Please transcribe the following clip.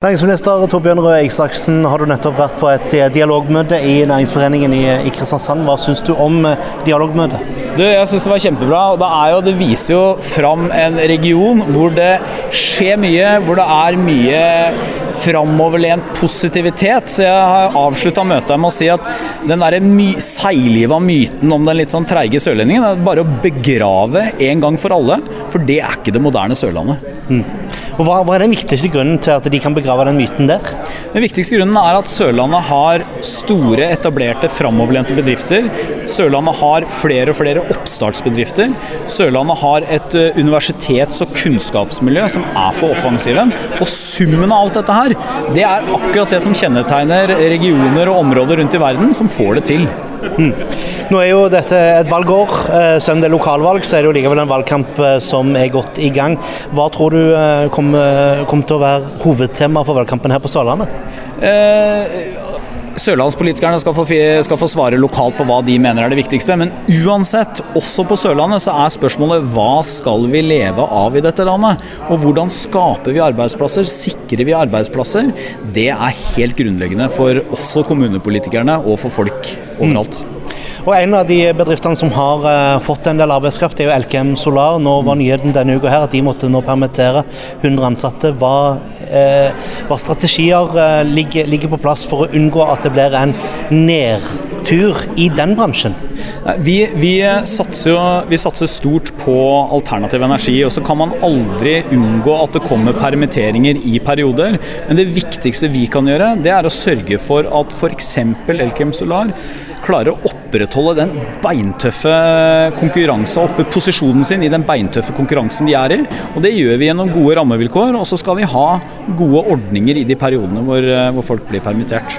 Næringsminister Torbjørn Røe Isaksen, har du nettopp vært på et eh, dialogmøte i Næringsforeningen i, i Kristiansand. Hva syns du om eh, dialogmøtet? Du, jeg syns det var kjempebra. og det, jo, det, viser jo fram en region hvor det skjer mye, hvor det er mye framoverlent positivitet. Så jeg har avslutta møtet med å si at den der my seigliva myten om den litt sånn treige sørlendingen er bare å begrave en gang for alle. For det er ikke det moderne Sørlandet. Mm. Og hva, hva, er den viktigste grunnen til at de kan begrave den myten der? Den viktigste grunnen er at Sørlandet har store, etablerte, framoverlente bedrifter. Sørlandet har flere og flere oppstartsbedrifter. Sørlandet har et eh, universitets- og kunnskapsmiljø som er på offensiven. Og summen av alt dette her, det er akkurat det som kjennetegner regioner og områder rundt i verden som får det til. Nå er jo dette et valgår. Selv om det er lokalvalg, så er det jo likevel en valgkamp eh, som er godt i gang. Hva tror du eh, kommer, kom til å være hovedtema for valgkampen her på Sørlandet? Eh, Sørlandspolitikerne skal få, skal få, svare lokalt på hva de mener er det viktigste. Men uansett, også på Sørlandet, så er spørsmålet hva skal vi leve av i dette landet? Og hvordan skaper vi arbeidsplasser? Sikrer vi arbeidsplasser? Det er helt grunnleggende for også kommunepolitikerne og for folk overalt. Mm. Og En av de bedriftene som har uh, fått en del arbeidskraft, er jo Elkem Solar. Nå var nyheten denne uka her at de måtte nå permittere 100 ansatte. Hva, hva strategier uh, ligger, ligger, på plass for å unngå at det blir en nedtur i den bransjen? Vi, vi, satser jo, vi satser stort på alternativ energi. og Så kan man aldri unngå at det kommer permitteringer i perioder. Men det viktigste vi kan gjøre, det er å sørge for at f.eks. Elkem Solar klarer å opprettholde den beintøffe konkurransen, oppe posisjonen sin i den beintøffe konkurransen de er i. Og Det gjør vi gjennom gode rammevilkår, og så skal vi ha gode ordninger i de periodene hvor, hvor folk blir permittert.